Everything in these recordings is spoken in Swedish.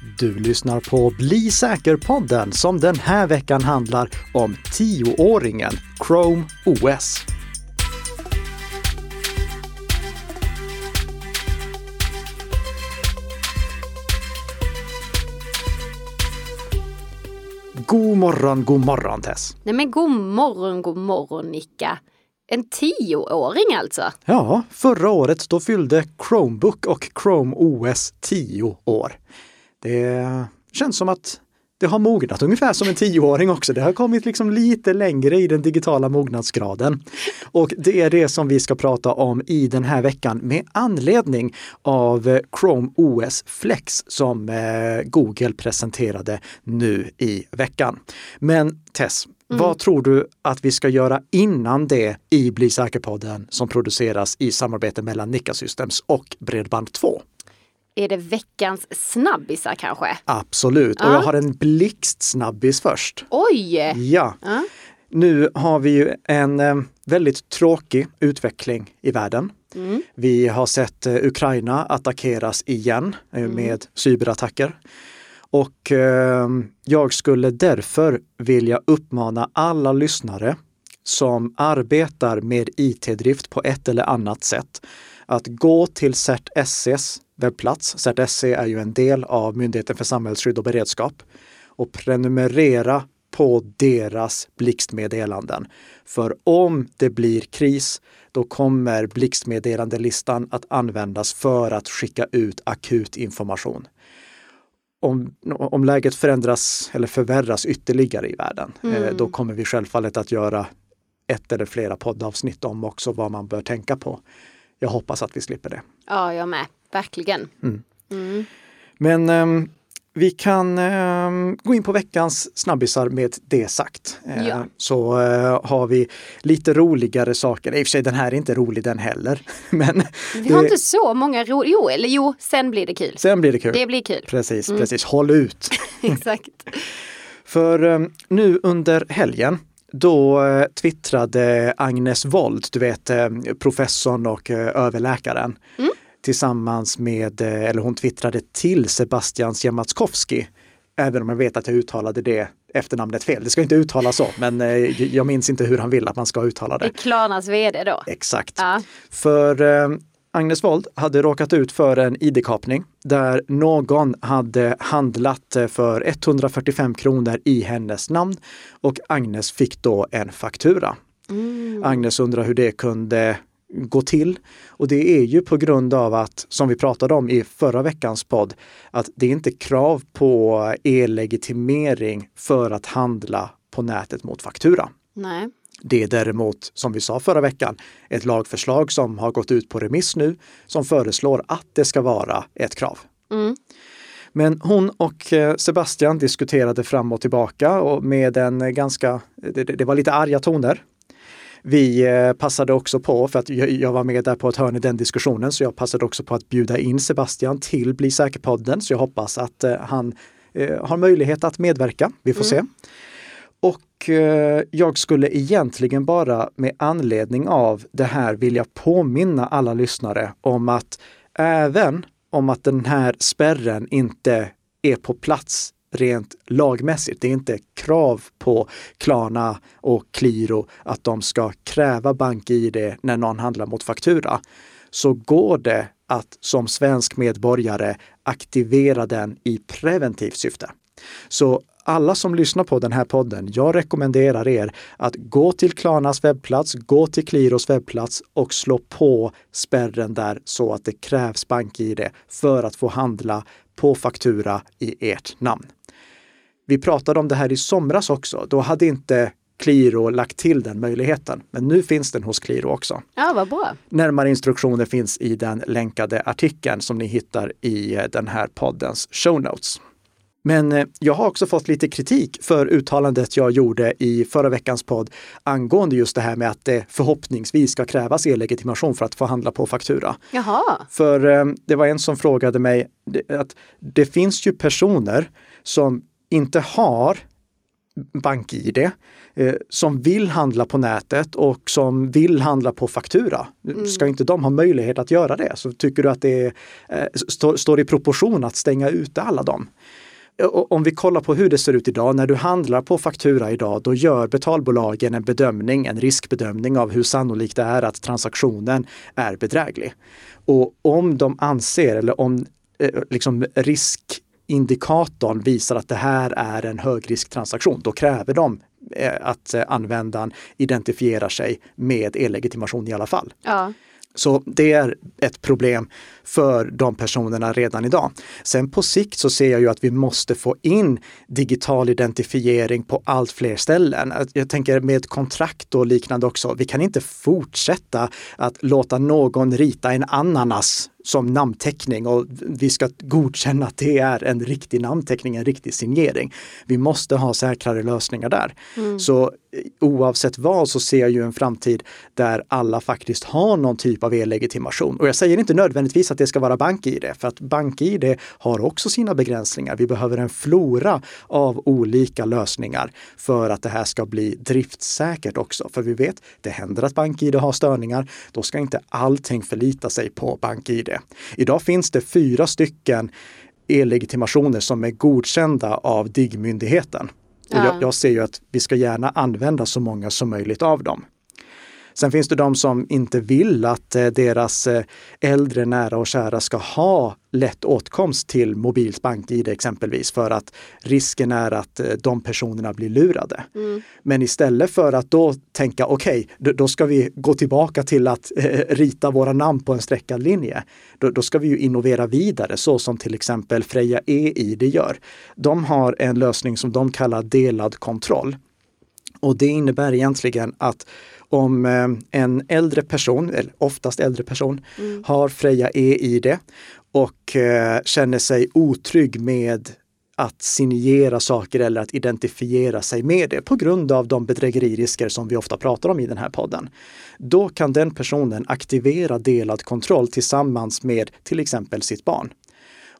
Du lyssnar på Bli säker-podden som den här veckan handlar om tioåringen Chrome OS. God morgon, god morgon Tess! Nej men god morgon, god morgon Nicka. En tioåring alltså? Ja, förra året då fyllde Chromebook och Chrome OS tio år. Det känns som att det har mognat ungefär som en tioåring också. Det har kommit liksom lite längre i den digitala mognadsgraden. Och det är det som vi ska prata om i den här veckan med anledning av Chrome OS Flex som eh, Google presenterade nu i veckan. Men Tess, Mm. Vad tror du att vi ska göra innan det i Bli säker-podden som produceras i samarbete mellan Nika Systems och Bredband2? Är det veckans snabbisar kanske? Absolut, och ja. jag har en blixtsnabbis först. Oj! Ja. ja. Nu har vi ju en eh, väldigt tråkig utveckling i världen. Mm. Vi har sett eh, Ukraina attackeras igen eh, mm. med cyberattacker. Och eh, jag skulle därför vilja uppmana alla lyssnare som arbetar med IT-drift på ett eller annat sätt att gå till CERT-SEs webbplats. CERT-SE är ju en del av Myndigheten för samhällsskydd och beredskap och prenumerera på deras blixtmeddelanden. För om det blir kris, då kommer blixtmeddelandelistan att användas för att skicka ut akut information om, om läget förändras eller förvärras ytterligare i världen, eh, mm. då kommer vi självfallet att göra ett eller flera poddavsnitt om också vad man bör tänka på. Jag hoppas att vi slipper det. Ja, jag med. Verkligen. Mm. Mm. Men um, vi kan eh, gå in på veckans snabbisar med det sagt. Eh, ja. Så eh, har vi lite roligare saker. I och för sig den här är inte rolig den heller. Men vi har inte så många roliga, jo, eller jo, sen blir det kul. Sen blir det kul. Det blir kul. Precis, mm. precis. Håll ut. Exakt. För ehm, nu under helgen då eh, twittrade Agnes Wold, du vet ehm, professorn och eh, överläkaren. Mm tillsammans med, eh, eller hon twittrade till Sebastian Siemiatkowski. Även om jag vet att jag uttalade det efternamnet fel. Det ska inte uttalas så, men eh, jag minns inte hur han vill att man ska uttala det. Klarnas vd då? Exakt. Ja. För eh, Agnes Wold hade råkat ut för en id-kapning där någon hade handlat för 145 kronor i hennes namn och Agnes fick då en faktura. Mm. Agnes undrar hur det kunde gå till. Och det är ju på grund av att, som vi pratade om i förra veckans podd, att det är inte krav på e-legitimering för att handla på nätet mot faktura. Nej. Det är däremot, som vi sa förra veckan, ett lagförslag som har gått ut på remiss nu som föreslår att det ska vara ett krav. Mm. Men hon och eh, Sebastian diskuterade fram och tillbaka och med en ganska, det, det var lite arga toner vi eh, passade också på, för att jag var med där på ett hörn i den diskussionen, så jag passade också på att bjuda in Sebastian till Bli säker-podden. Så jag hoppas att eh, han eh, har möjlighet att medverka. Vi får mm. se. Och jag skulle egentligen bara med anledning av det här vilja påminna alla lyssnare om att även om att den här spärren inte är på plats rent lagmässigt. Det är inte krav på Klarna och Qliro att de ska kräva bank-id när någon handlar mot faktura. Så går det att som svensk medborgare aktivera den i preventivt syfte. Så alla som lyssnar på den här podden, jag rekommenderar er att gå till Klarnas webbplats, gå till Qliros webbplats och slå på spärren där så att det krävs bank-id för att få handla på faktura i ert namn. Vi pratade om det här i somras också. Då hade inte Qliro lagt till den möjligheten. Men nu finns den hos Qliro också. Ja, vad bra. Närmare instruktioner finns i den länkade artikeln som ni hittar i eh, den här poddens show notes. Men eh, jag har också fått lite kritik för uttalandet jag gjorde i förra veckans podd angående just det här med att det förhoppningsvis ska krävas e-legitimation för att få handla på faktura. Jaha. För eh, det var en som frågade mig att det finns ju personer som inte har BankID eh, som vill handla på nätet och som vill handla på faktura. Mm. Ska inte de ha möjlighet att göra det? Så tycker du att det är, eh, står, står i proportion att stänga ute alla dem? om vi kollar på hur det ser ut idag, när du handlar på faktura idag, då gör betalbolagen en bedömning, en riskbedömning av hur sannolikt det är att transaktionen är bedräglig. Och om de anser, eller om eh, liksom riskindikatorn visar att det här är en högrisktransaktion, då kräver de eh, att användaren identifierar sig med e-legitimation i alla fall. Ja. Så det är ett problem för de personerna redan idag. Sen på sikt så ser jag ju att vi måste få in digital identifiering på allt fler ställen. Jag tänker med kontrakt och liknande också. Vi kan inte fortsätta att låta någon rita en ananas som namnteckning och vi ska godkänna att det är en riktig namnteckning, en riktig signering. Vi måste ha säkrare lösningar där. Mm. Så eh, oavsett vad så ser jag ju en framtid där alla faktiskt har någon typ av e-legitimation. Och jag säger inte nödvändigtvis att det ska vara BankID, för att BankID har också sina begränsningar. Vi behöver en flora av olika lösningar för att det här ska bli driftsäkert också. För vi vet, det händer att BankID har störningar. Då ska inte allting förlita sig på BankID. Idag finns det fyra stycken e-legitimationer som är godkända av DIGG-myndigheten. Ja. Jag, jag, ser ju att vi ska gärna använda så många som möjligt av dem. Sen finns det de som inte vill att eh, deras eh, äldre nära och kära ska ha lätt åtkomst till mobilt bank-id exempelvis för att risken är att eh, de personerna blir lurade. Mm. Men istället för att då tänka okej, okay, då ska vi gå tillbaka till att rita våra namn på en streckad linje. Då, då ska vi ju innovera vidare så som till exempel Freja e-id gör. De har en lösning som de kallar delad kontroll. Och det innebär egentligen att om eh, en äldre person, eller oftast äldre person, mm. har Freja e-id och eh, känner sig otrygg med att signera saker eller att identifiera sig med det på grund av de bedrägeririsker som vi ofta pratar om i den här podden. Då kan den personen aktivera delad kontroll tillsammans med till exempel sitt barn.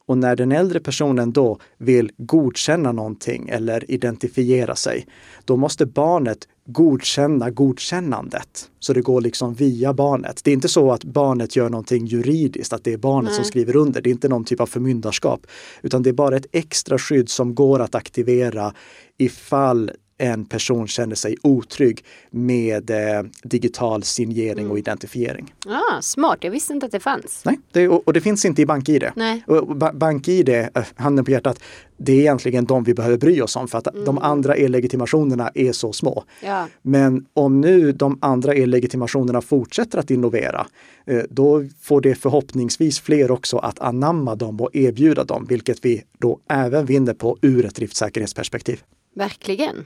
Och när den äldre personen då vill godkänna någonting eller identifiera sig, då måste barnet godkänna godkännandet. Så det går liksom via barnet. Det är inte så att barnet gör någonting juridiskt, att det är barnet Nej. som skriver under. Det är inte någon typ av förmyndarskap, utan det är bara ett extra skydd som går att aktivera ifall en person känner sig otrygg med eh, digital signering mm. och identifiering. Ah, smart, jag visste inte att det fanns. Nej, det, och, och, det finns inte i BankID. Nej. Och, ba, BankID, äh, handen på hjärtat, det är egentligen de vi behöver bry oss om för att mm. de andra e-legitimationerna är så små. Ja. Men om nu de andra e-legitimationerna fortsätter att innovera, eh, då får det förhoppningsvis fler också att anamma dem och erbjuda dem, vilket vi då även vinner på ur ett driftsäkerhetsperspektiv. Verkligen.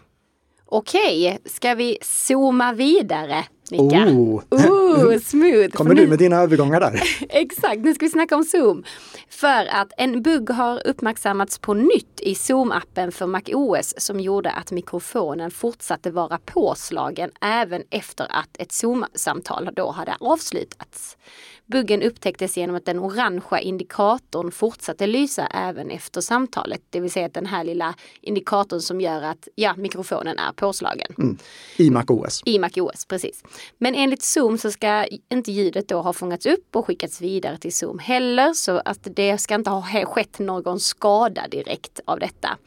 Okej, ska vi zooma vidare? Mika? Oh. oh, smooth! Kommer du med dina övergångar där? Exakt, nu ska vi snacka om Zoom. För att en bugg har uppmärksammats på nytt i Zoom-appen för MacOS som gjorde att mikrofonen fortsatte vara påslagen även efter att ett Zoom-samtal då hade avslutats. Buggen upptäcktes genom att den orangea indikatorn fortsatte lysa även efter samtalet. Det vill säga att den här lilla indikatorn som gör att ja, mikrofonen är påslagen. Mm. I MacOS. I MacOS, precis. Men enligt Zoom så ska inte ljudet då ha fångats upp och skickats vidare till Zoom heller så att det ska inte ha skett någon skada direkt av detta.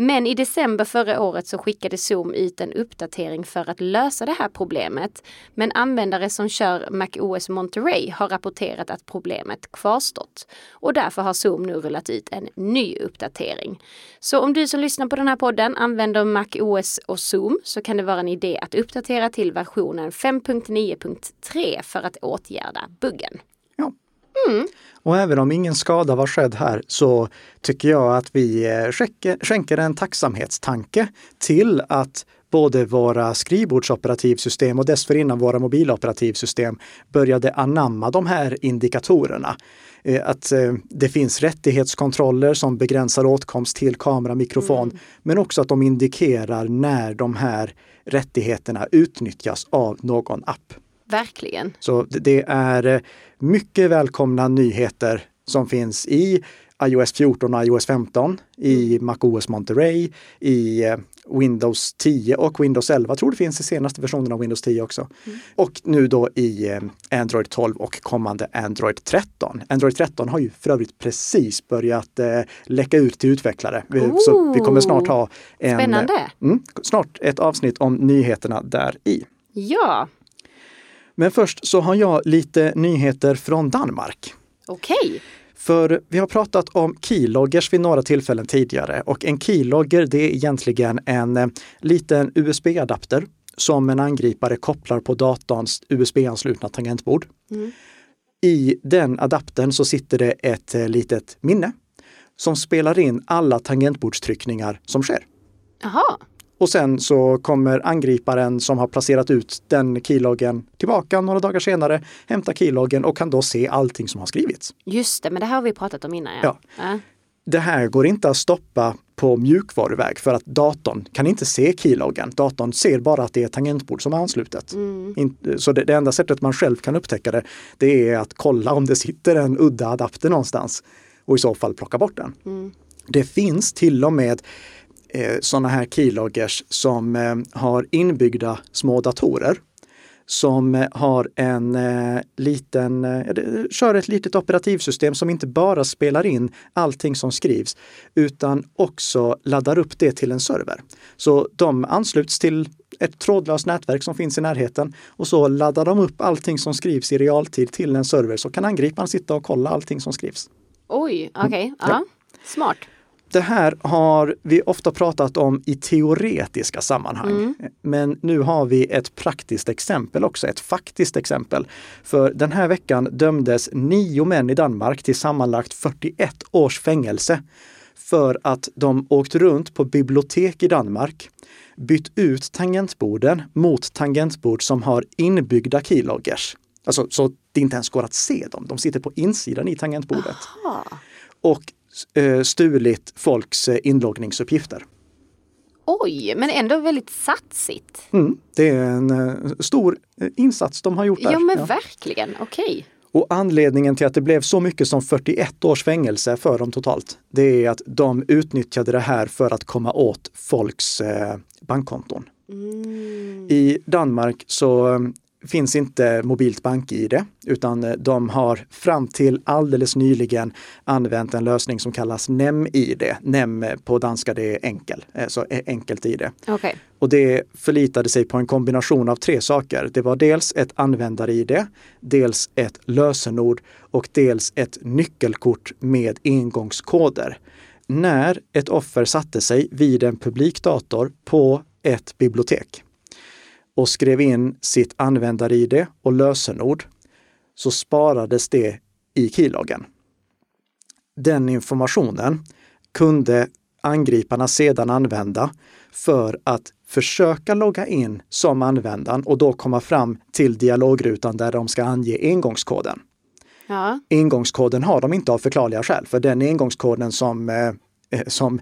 Men i december förra året så skickade Zoom ut en uppdatering för att lösa det här problemet. Men användare som kör MacOS Monterey har rapporterat att problemet kvarstått. Och därför har Zoom nu rullat ut en ny uppdatering. Så om du som lyssnar på den här podden använder MacOS och Zoom så kan det vara en idé att uppdatera till versionen 5.9.3 för att åtgärda buggen. Mm. Och även om ingen skada var skedd här så tycker jag att vi eh, skänker en tacksamhetstanke till att både våra skrivbordsoperativsystem och dessförinnan våra mobiloperativsystem började anamma de här indikatorerna. Eh, att eh, det finns rättighetskontroller som begränsar åtkomst till kamera, mikrofon, mm. men också att de indikerar när de här rättigheterna utnyttjas av någon app. Verkligen. Så det är mycket välkomna nyheter som finns i iOS 14 och iOS 15, i MacOS Monterey, i eh, Windows 10 och Windows 11. Jag tror det finns i senaste versionen av Windows 10 också. Mm. Och nu då i eh, Android 12 och kommande Android 13. Android 13 har ju för övrigt precis börjat eh, läcka ut till utvecklare. Oh. Så vi kommer snart ha en, Spännande. Mm, snart ett avsnitt om nyheterna där i. Ja. Men först så har jag lite nyheter från Danmark. Okej. Okay. För vi har pratat om keyloggers vid några tillfällen tidigare och en keylogger det är egentligen en eh, liten USB-adapter som en angripare kopplar på datorns USB-anslutna tangentbord. Mm. I den adaptern så sitter det ett eh, litet minne som spelar in alla tangentbordstryckningar som sker. Aha. Och sen så kommer angriparen som har placerat ut den keyloggen tillbaka några dagar senare, hämtar keyloggen och kan då se allting som har skrivits. Just det, men det här har vi pratat om innan. Ja. ja. Äh. Det här går inte att stoppa på mjukvaruväg för att datorn kan inte se keyloggen. Datorn ser bara att det är tangentbord som är anslutet. Mm. Så det, det, enda sättet man själv kan upptäcka det, det är att kolla om det sitter en udda adapter någonstans och i så fall plocka bort den. Mm. Det finns till och med eh, sådana här keyloggers som eh, har inbyggda små datorer som eh, har en eh, liten, eh, kör ett litet operativsystem som inte bara spelar in allting som skrivs utan också laddar upp det till en server. Så de ansluts till ett trådlöst nätverk som finns i närheten och så laddar de upp allting som skrivs i realtid till en server så kan angriparen sitta och kolla allting som skrivs. Oj, okej, okay. mm. ja. smart det här har vi ofta pratat om i teoretiska sammanhang. Mm. Men nu har vi ett praktiskt exempel också, ett faktiskt exempel. För den här veckan dömdes nio män i Danmark till sammanlagt 41 års fängelse för att de åkt runt på bibliotek i Danmark, bytt ut tangentborden mot tangentbord som har inbyggda keyloggers. Alltså så det inte ens går att se dem. De sitter på insidan i tangentbordet. Aha. Och stulit folks eh, inloggningsuppgifter. Oj, men ändå väldigt satsigt. Mm, det är en uh, stor insats de har gjort där. Ja men ja. verkligen, okej. Okay. Och anledningen till att det blev så mycket som 41 års fängelse för dem totalt, det är att de utnyttjade det här för att komma åt folks eh, bankkonton. Mm. I Danmark så finns inte mobilt bank-id utan eh, de har fram till alldeles nyligen använt en lösning som kallas NEM-id. NEM på danska det är enkel, eh, så enkelt ID. Okay. Och det förlitade sig på en kombination av tre saker. Det var dels ett användar-id, dels ett lösenord och dels ett nyckelkort med engångskoder. När ett offer satte sig vid en publik dator på ett bibliotek och skrev in sitt användar-id och lösenord så sparades det i keyloggen. Den informationen kunde angriparna sedan använda för att försöka logga in som användaren och då komma fram till dialogrutan där de ska ange engångskoden. Ja. Engångskoden har de inte av förklarliga skäl, för den engångskoden som, eh, eh som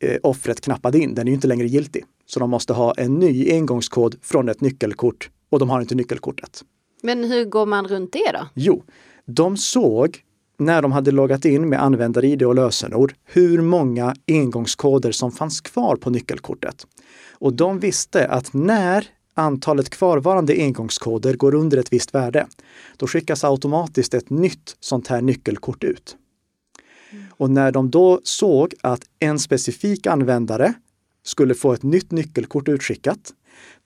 eh, offret knappade in, den är inte längre giltig. Så de måste ha en ny engångskod från ett nyckelkort och de har inte nyckelkortet. Men hur går man runt det då? Jo, de såg när de hade loggat in med användar-id och lösenord hur många engångskoder som fanns kvar på nyckelkortet. Och de visste att när antalet kvarvarande engångskoder går under ett visst värde, då skickas automatiskt ett nytt sånt här nyckelkort ut. Och när de då såg att en specifik användare skulle få ett nytt nyckelkort utskickat,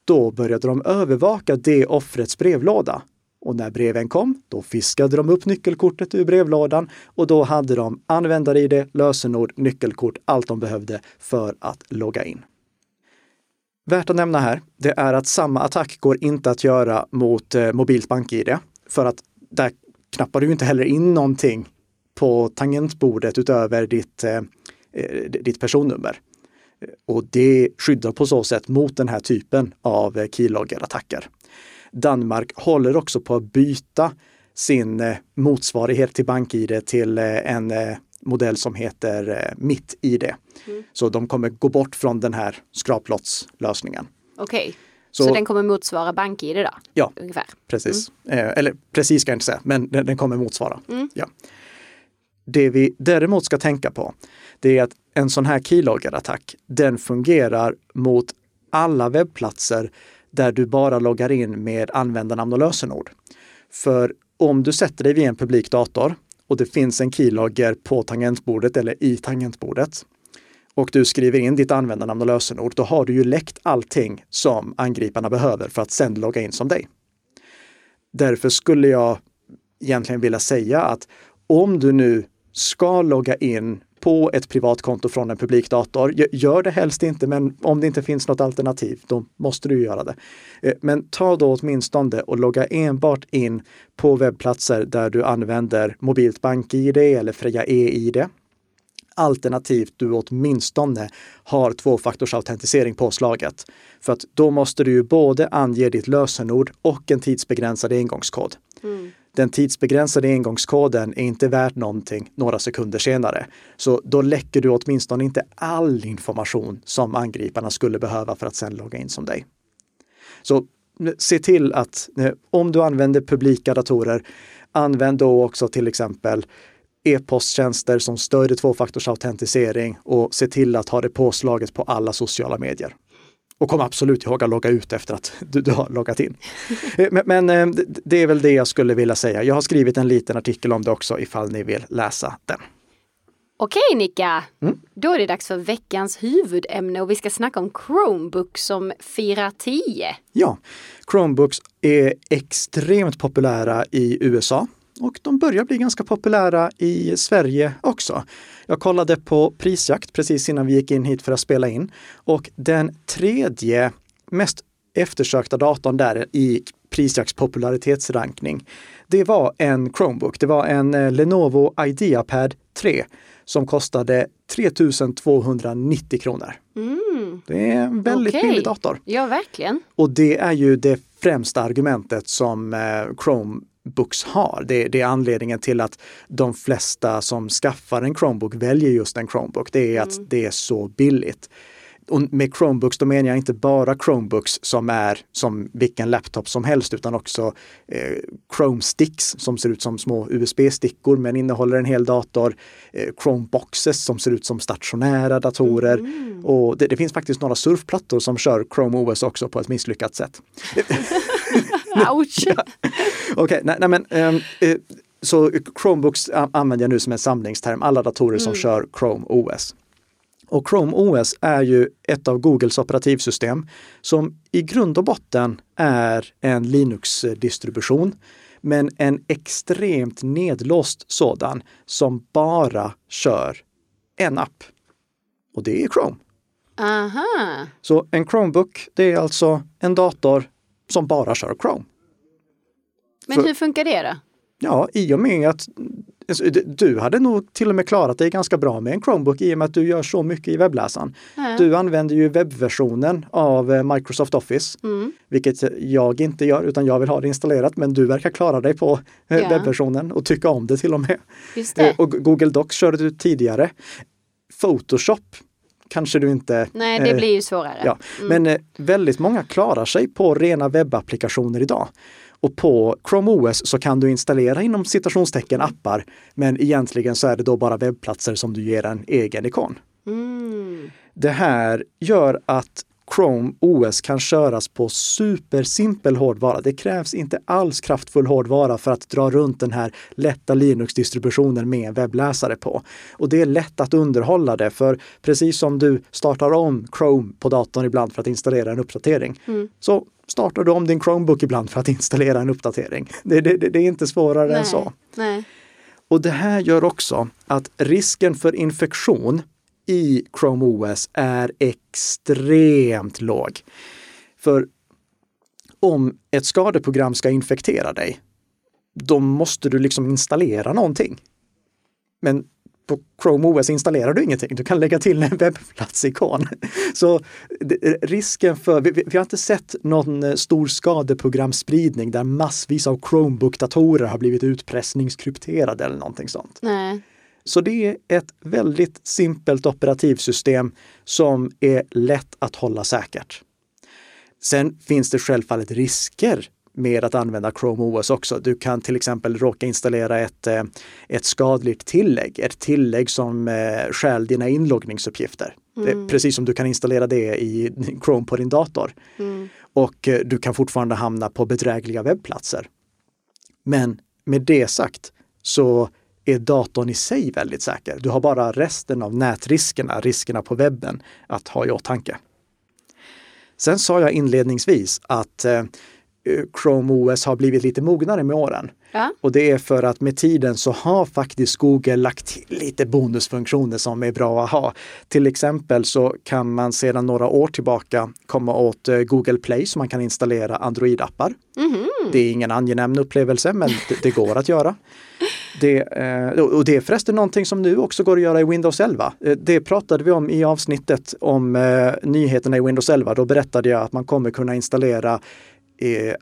då började de övervaka det offrets brevlåda. Och när breven kom, då fiskade de upp nyckelkortet ur brevlådan och då hade de användar-id, lösenord, nyckelkort, allt de behövde för att logga in. Värt att nämna här, det är att samma attack går inte att göra mot eh, mobilt bank-id. För att där knappar du inte heller in någonting på tangentbordet utöver ditt, eh, eh ditt personnummer. Och det skyddar på så sätt mot den här typen av keylogger-attacker. Danmark håller också på att byta sin eh, motsvarighet till BankID till eh, en eh, modell som heter MittID. Mm. Så de kommer gå bort från den här skraplottslösningen. Okej, okay. så, så, den kommer motsvara BankID då? Ja, ungefär. precis. Mm. Eller precis ska jag inte säga, men den, den kommer motsvara. Mm. Ja. Det vi däremot ska tänka på, det är att en sån här keyloggerattack, den fungerar mot alla webbplatser där du bara loggar in med användarnamn och lösenord. För om du sätter dig vid en publik dator och det finns en keylogger på tangentbordet eller i tangentbordet och du skriver in ditt användarnamn och lösenord, då har du ju läckt allting som angriparna behöver för att sedan logga in som dig. Därför skulle jag egentligen vilja säga att om du nu ska logga in på ett privat konto från en publik dator. Gör det helst inte, men om det inte finns något alternativ, då måste du göra det. Eh, men ta då åtminstone och logga enbart in på webbplatser där du använder mobilt bank-id eller Freja e-id. Alternativt du åtminstone har tvåfaktorsautentisering påslaget. För att då måste du ju både ange ditt lösenord och en tidsbegränsad engångskod. Mm den tidsbegränsade engångskoden är inte värd någonting några sekunder senare. Så då läcker du åtminstone inte all information som angriparna skulle behöva för att sedan logga in som dig. Så eh, se till att eh, om du använder publika datorer, använd då också till exempel e-posttjänster som stödjer tvåfaktorsautentisering och se till att ha det påslaget på alla sociala medier. Och kom absolut ihåg att logga ut efter att du, du har loggat in. Eh, men, men, eh, det är väl det jag skulle vilja säga. Jag har skrivit en liten artikel om det också ifall ni vill läsa den. Okej Nicka, mm. då är det dags för veckans huvudämne och vi ska snacka om Chromebooks som firar 10. Ja, Chromebooks är extremt populära i USA och de börjar bli ganska populära i Sverige också. Jag kollade på Prisjakt precis innan vi gick in hit för att spela in och den tredje mest eftersökta datorn där i Prisjakts popularitetsrankning, det var en Chromebook. Det var en eh, Lenovo IdeaPad 3 som kostade 3290 kronor. Mm. Det är en väldigt okay. billig dator. Ja, verkligen. Och det är ju det främsta argumentet som eh, Chrome Books har. Det, det, är anledningen till att de flesta som skaffar en Chromebook väljer just en Chromebook. Det är att mm. det är så billigt. Och med Chromebooks då menar jag inte bara Chromebooks som är som vilken laptop som helst utan också eh, Chrome Sticks som ser ut som små USB-stickor men innehåller en hel dator. Eh, Chromeboxes som ser ut som stationära datorer. Mm. Och det, det, finns faktiskt några surfplattor som kör Chrome OS också på ett misslyckat sätt. Ouch! ja. Okej, okay, nej, nej, men um, uh, så Chromebooks använder jag nu som en samlingsterm, alla datorer som mm. kör Chrome OS. Och Chrome OS är ju ett av Googles operativsystem som i grund och botten är en Linux-distribution, men en extremt nedlåst sådan som bara kör en app. Och det är Chrome. Aha. Så en Chromebook, det är alltså en dator som bara kör Chrome. Men För, hur funkar det då? Ja, i och med att alltså, du hade nog till och med klarat dig ganska bra med en Chromebook i och med att du gör så mycket i webbläsaren. Mm. Du använder ju webbversionen av eh, Microsoft Office, mm. vilket jag inte gör utan jag vill ha det installerat. Men du verkar klara dig på eh, ja. webbversionen och tycka om det till och med. Eh, och Google Docs körde du tidigare. Photoshop kanske du inte... Nej, det blir ju svårare. Ja. Mm. Men väldigt många klarar sig på rena webbapplikationer idag. Och på Chrome OS så kan du installera inom citationstecken appar, men egentligen så är det då bara webbplatser som du ger en egen ikon. Mm. Det här gör att Chrome OS kan köras på supersimpel hårdvara. Det krävs inte alls kraftfull hårdvara för att dra runt den här lätta Linux-distributionen med en webbläsare på. Och det är lätt att underhålla det, för precis som du startar om Chrome på datorn ibland för att installera en uppdatering, mm. så startar du om din Chromebook ibland för att installera en uppdatering. Det, det, det är inte svårare Nej. än så. Nej. Och det här gör också att risken för infektion i Chrome OS är extremt låg. För om ett skadeprogram ska infektera dig, då måste du liksom installera någonting. Men på Chrome OS installerar du ingenting. Du kan lägga till en webbplatsikon. Så risken för, vi, vi, har inte sett någon eh, stor skadeprogramspridning där massvis av Chromebook-datorer har blivit utpressningskrypterade eller någonting sånt. Nej. Så det är ett väldigt simpelt operativsystem som är lätt att hålla säkert. Sen finns det självfallet risker med att använda Chrome OS också. Du kan till exempel råka installera ett, eh, ett skadligt tillägg, ett tillägg som eh, stjäl dina inloggningsuppgifter. Mm. Precis som du kan installera det i Chrome på din dator. Mm. Och eh, du kan fortfarande hamna på bedrägliga webbplatser. Men med det sagt så är datorn i sig väldigt säker. Du har bara resten av nätriskerna, riskerna på webben, att ha i åtanke. Sen sa jag inledningsvis att eh, Chrome OS har blivit lite mognare med åren. Ja. Och det är för att med tiden så har faktiskt Google lagt till lite bonusfunktioner som är bra att ha. Till exempel så kan man sedan några år tillbaka komma åt eh, Google Play så man kan installera Android-appar. Mm. Det är ingen angenäm upplevelse men det, det går att göra. Det, eh, och det är förresten någonting som nu också går att göra i Windows 11. Eh, det pratade vi om i avsnittet om nyheterna i Windows 11. Då berättade jag att man kommer kunna installera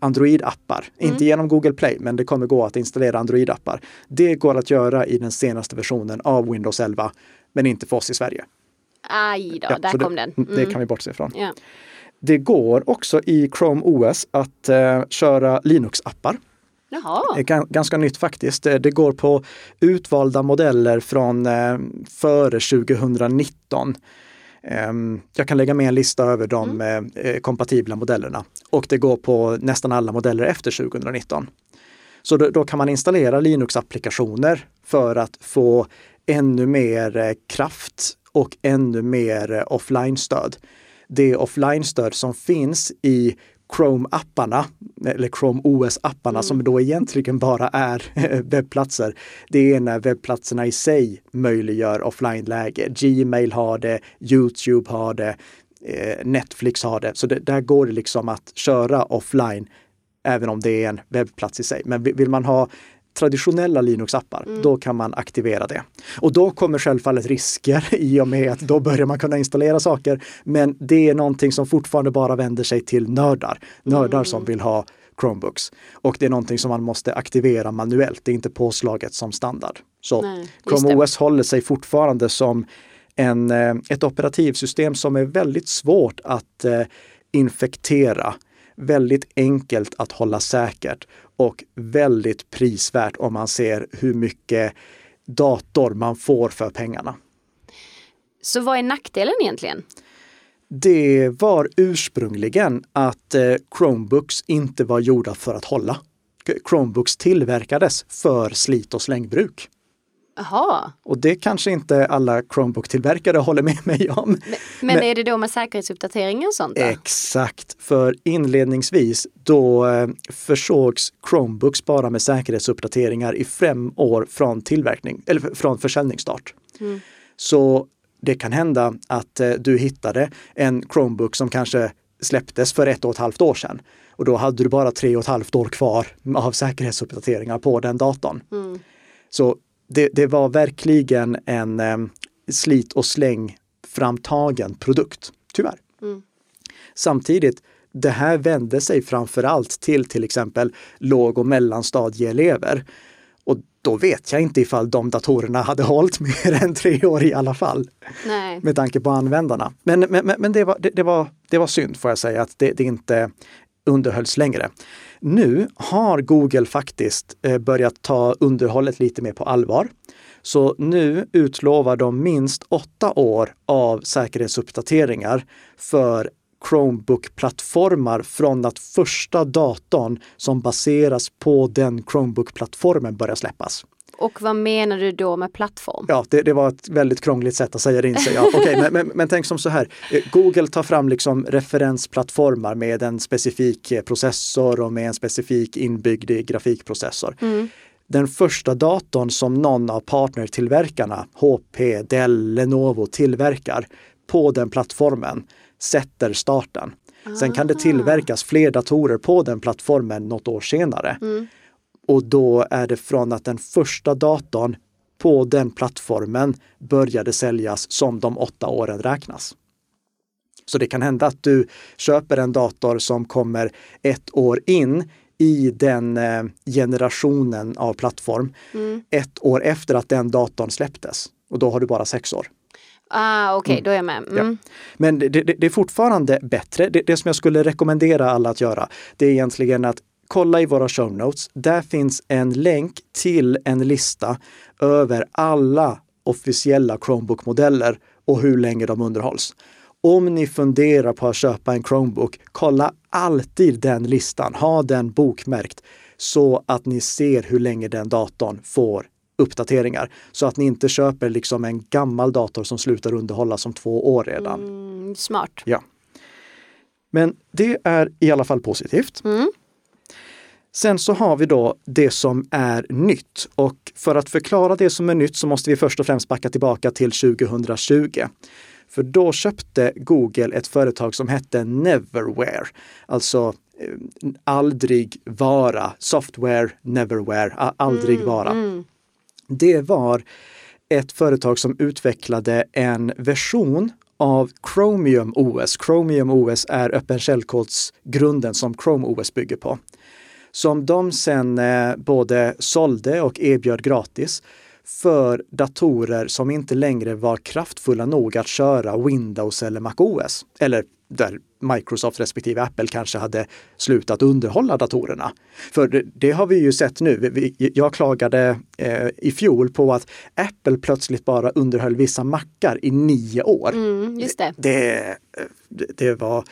Android-appar. Mm. Inte genom Google Play, men det kommer gå att installera Android-appar. Det går att göra i den senaste versionen av Windows 11, men inte för oss i Sverige. Aj då, ja, där kom det, den. Mm. Det kan vi bortse ifrån. Ja. Det går också i Chrome OS att uh, köra Linux-appar. Jaha. Ganska nytt faktiskt. Det går på utvalda modeller från uh, före 2019. Ehm, jag kan lägga med en lista över de mm. Eh, eh, kompatibla modellerna och det går på nästan alla modeller efter 2019. Så då, då kan man installera Linux-applikationer för att få ännu mer eh, kraft och ännu mer offline-stöd. Det offline-stöd som finns i Chrome-apparna, eller Chrome OS-apparna mm. som då egentligen bara är webbplatser. Det är när webbplatserna i sig möjliggör offline-läge. Gmail har det, Youtube har det, eh, Netflix har det. Så det, där går det liksom att köra offline även om det är en webbplats i sig. Men vill man ha traditionella Linux-appar, mm. då kan man aktivera det. Och då kommer självfallet risker i och med att då börjar man kunna installera saker. Men det är någonting som fortfarande bara vänder sig till nördar. Nördar mm. som vill ha Chromebooks. Och det är någonting som man måste aktivera manuellt, det är inte påslaget som standard. Så Nej, Chrome OS håller sig fortfarande som en, eh, ett operativsystem som är väldigt svårt att eh, infektera väldigt enkelt att hålla säkert och väldigt prisvärt om man ser hur mycket dator man får för pengarna. Så vad är nackdelen egentligen? Det var ursprungligen att eh, Chromebooks inte var gjorda för att hålla. Chromebooks tillverkades för slit och slängbruk. Aha. Och det kanske inte alla Chromebook-tillverkare håller med mig om. Men, men, men, är det då med säkerhetsuppdateringar och sånt? Då? Exakt, för inledningsvis då eh, försågs Chromebooks bara med säkerhetsuppdateringar i fem år från tillverkning, eller från försäljningsstart. Mm. Så det kan hända att eh, du hittade en Chromebook som kanske släpptes för ett och ett halvt år sedan. Och då hade du bara tre och ett halvt år kvar av säkerhetsuppdateringar på den datorn. Mm. Så det, det var verkligen en eh, slit och släng framtagen produkt, tyvärr. Mm. Samtidigt, det här vände sig framförallt till till exempel låg och mellanstadieelever. Och då vet jag inte ifall de datorerna hade hållit mer än tre år i alla fall. Nej. Med tanke på användarna. Men, men, men det, var, det, det, var, det var synd får jag säga att det, det inte underhölls längre. Nu har Google faktiskt eh, börjat ta underhållet lite mer på allvar. Så nu utlovar de minst åtta år av säkerhetsuppdateringar för Chromebook-plattformar från att första datorn som baseras på den Chromebook-plattformen börjar släppas. Och vad menar du då med plattform? Ja, det, det var ett väldigt krångligt sätt att säga det in sig. Ja, okay, men, men, men, tänk som så här. Eh, Google tar fram liksom referensplattformar med en specifik eh, processor och med en specifik inbyggd grafikprocessor. Mm. Den första datorn som någon av partnertillverkarna, HP, Dell, Lenovo tillverkar på den plattformen sätter starten. Sen kan det tillverkas fler datorer på den plattformen något år senare. Mm. Och då är det från att den första datorn på den plattformen började säljas som de åtta åren räknas. Så det kan hända att du köper en dator som kommer ett år in i den eh, generationen av plattform, mm. ett år efter att den datorn släpptes. Och då har du bara sex år. Ah, Okej, okay, mm. då är jag med. Mm. Ja. Men det, det, det, är fortfarande bättre. Det, det som jag skulle rekommendera alla att göra, det är egentligen att kolla i våra show notes. Där finns en länk till en lista över alla officiella Chromebook-modeller och hur länge de underhålls. Om ni funderar på att köpa en Chromebook, kolla alltid den listan. Ha den bokmärkt så att ni ser hur länge den datorn får uppdateringar. Så att ni inte köper liksom en gammal dator som slutar underhållas om två år redan. Mm, smart. Ja. Men det är i alla fall positivt. Mm. Sen så har vi då det som är nytt och för att förklara det som är nytt så måste vi först och främst backa tillbaka till 2020. För då köpte Google ett företag som hette Neverware, alltså eh, aldrig vara, software neverware, aldrig Mm, vara. mm. Det var ett företag som utvecklade en version av Chromium OS. Chromium OS är öppen källkodsgrunden som Chrome OS bygger på. Som de sen eh, både sålde och erbjöd gratis för datorer som inte längre var kraftfulla nog att köra Windows eller Mac OS. Eller där Microsoft respektive Apple kanske hade slutat underhålla datorerna. För det, det har vi ju sett nu. Vi, jag klagade eh, i fjol på att Apple plötsligt bara underhöll vissa mackar i nio år. Mm, just det. Det, det, det var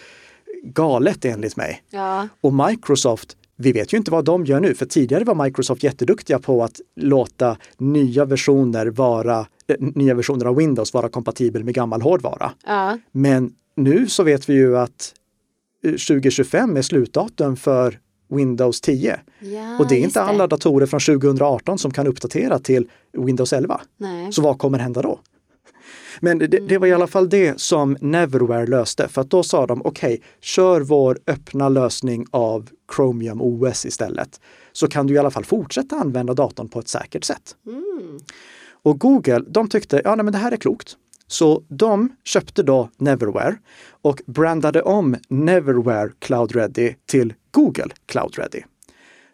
galet enligt mig. Ja. Och Microsoft, vi vet ju inte vad de gör nu, för tidigare var Microsoft jätteduktiga på att låta nya versioner, vara, eh, nya versioner av Windows vara kompatibel med gammal hårdvara. Ja. Men nu så vet vi ju att eh, 2025 är slutdatum för Windows 10. ja, Och det är inte alla datorer från 2018 som kan uppdatera till Windows 11. Nej. Så vad kommer hända då? Men det, det var i alla fall det som Neverware löste, för att då sa de okej, kör vår öppna lösning av Chromium OS istället. Så kan du i alla fall fortsätta använda datorn på ett säkert sätt. Mm. Och Google, de tyckte, ja nej, men det här är klokt. Så de köpte då Neverware och brandade om Neverware Cloud Ready till Google Cloud Ready.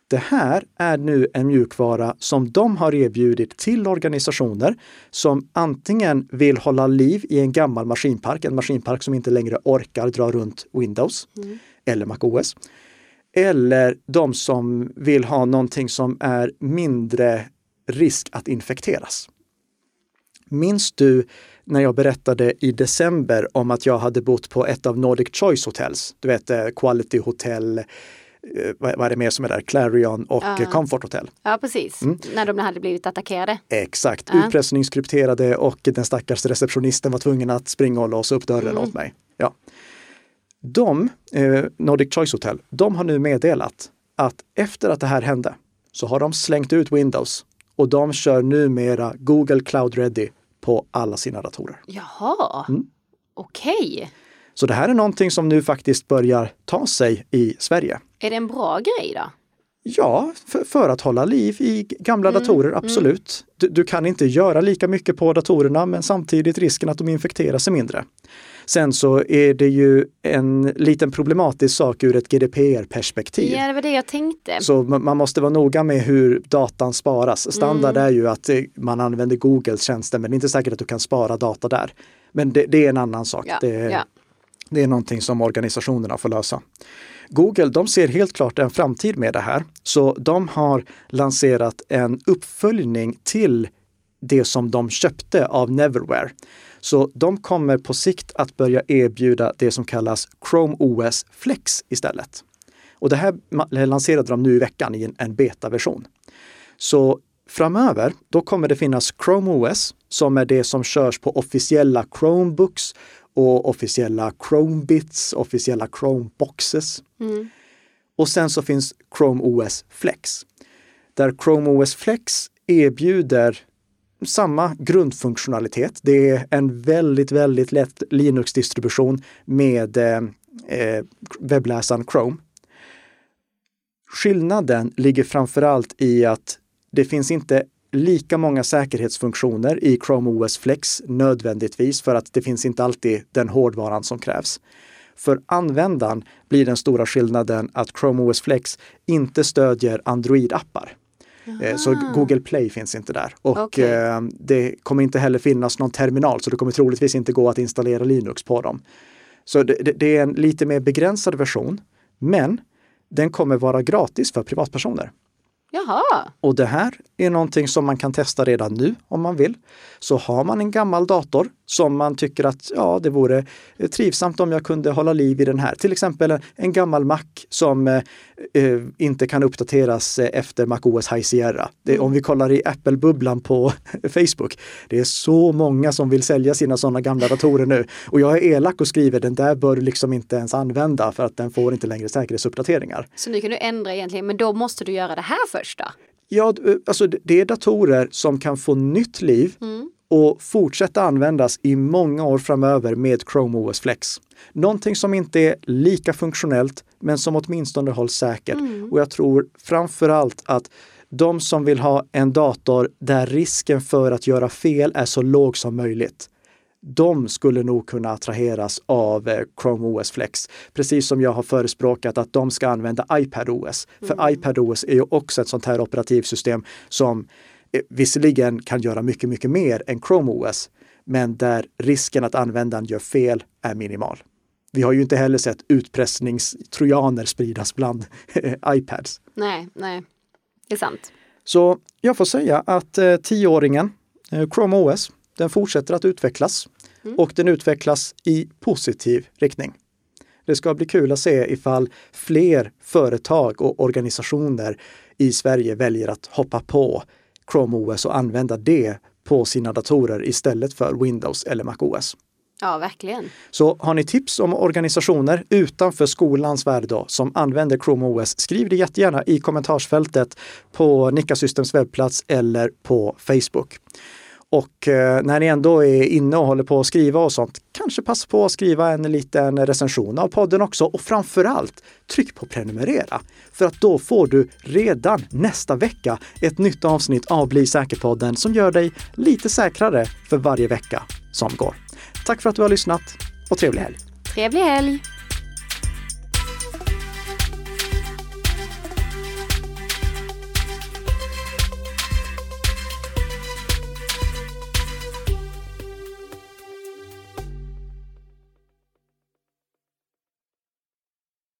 Det här är nu en mjukvara som de har erbjudit till organisationer som antingen vill hålla liv i en gammal maskinpark, en maskinpark som inte längre orkar dra runt Windows eller MacOS. Eller de som vill ha någonting som är mindre risk att infekteras. Minns du när jag berättade i december om att jag hade bott på ett av Nordic Choice Hotels? Du vet eh, Quality Hotel, eh, vad är det mer som är där? Clarion och eh, Comfort Hotel. Ja, precis. När de hade blivit attackerade. Exakt, Ja. utpressningskrypterade och den stackars receptionisten var tvungen att springa och låsa upp dörren åt mig. Ja. De, eh, Nordic Choice Hotel, de har nu meddelat att efter att det här hände så har de slängt ut Windows och de kör numera Google Cloud Ready på alla sina datorer. Jaha, Mm. okej. Så det här är någonting som nu faktiskt börjar ta sig i Sverige. Är det en bra grej då? Ja, för, för att hålla liv i gamla datorer, absolut. Du, du kan inte göra lika mycket på datorerna, men samtidigt risken att de infekteras är mindre. Sen så är det ju en liten problematisk sak ur ett GDPR-perspektiv. Ja, det var det jag tänkte. Så ma- man måste vara noga med hur datan sparas. Standard är ju att eh, man använder Googles tjänster, men det är inte säkert att du kan spara data där. Men det, det är en annan sak. Ja, det, ja. det är någonting som organisationerna får lösa. Google, de ser helt klart en framtid med det här. Så de har lanserat en uppföljning till det som de köpte av Neverware. Så de kommer på sikt att börja erbjuda det som kallas Chrome OS Flex istället. Och det här lanserade de nu i veckan i en, en betaversion. Så framöver, då kommer det finnas Chrome OS som är det som körs på officiella Chromebooks och officiella Chromebits, officiella Chromeboxes. Mm. Och sen så finns Chrome OS Flex. Där Chrome OS Flex erbjuder samma grundfunktionalitet. Det är en väldigt, väldigt lätt Linux-distribution med eh, eh, webbläsaren Chrome. Skillnaden ligger framförallt i att det finns inte lika många säkerhetsfunktioner i Chrome OS Flex nödvändigtvis för att det finns inte alltid den hårdvaran som krävs. För användaren blir den stora skillnaden att Chrome OS Flex inte stödjer Android-appar. Eh, Så Google Play finns inte där. Och Okej. eh, det kommer inte heller finnas någon terminal, så det kommer troligtvis inte gå att installera Linux på dem. Så det, det, det är en lite mer begränsad version. Men den kommer vara gratis för privatpersoner. Jaha. Och det här är någonting som man kan testa redan nu om man vill. Så har man en gammal dator som man tycker att ja, det vore trivsamt om jag kunde hålla liv i den här. Till exempel en gammal Mac som eh, eh inte kan uppdateras efter MacOS High Sierra. Det, om vi kollar i Apple-bubblan på Facebook. Det är så många som vill sälja sina sådana gamla datorer nu. Och jag är elak och skriver den där bör du liksom inte ens använda för att den får inte längre säkerhetsuppdateringar. Så nu kan du ändra egentligen, men då måste du göra det här först då? Ja, alltså det är datorer som kan få nytt liv mm. Och fortsätta användas i många år framöver med Chrome OS Flex. Någonting som inte är lika funktionellt, men som åtminstone hålls säkert. Mm. Och jag tror framför allt att de som vill ha en dator där risken för att göra fel är så låg som möjligt de skulle nog kunna attraheras av eh, Chrome OS Flex. Precis som jag har förespråkat att de ska använda iPad OS. För mm. iPad OS är ju också ett sånt här operativsystem som visserligen kan göra mycket, mycket mer än Chrome OS, men där risken att användaren gör fel är minimal. Vi har ju inte heller sett utpressningstrojaner spridas bland iPads. Nej, nej, det är sant. Så jag får säga att eh, tioåringen, eh, Chrome OS, den fortsätter att utvecklas mm. och den utvecklas i positiv riktning. Det ska bli kul att se ifall fler företag och organisationer i Sverige väljer att hoppa på Chrome OS och använda det på sina datorer istället för Windows eller Mac OS. Ja, verkligen. Så har ni tips om organisationer utanför skolans värld då, som använder Chrome OS, skriv det jättegärna i kommentarsfältet på Nika Systems webbplats eller på Facebook. Och eh, när ni ändå är inne och håller på att skriva och sånt, kanske passa på att skriva en liten recension av podden också. Och framförallt, tryck på prenumerera. För att då får du redan nästa vecka ett nytt avsnitt av Bli säker-podden som gör dig lite säkrare för varje vecka som går. Tack för att du har lyssnat och trevlig helg! Trevlig helg!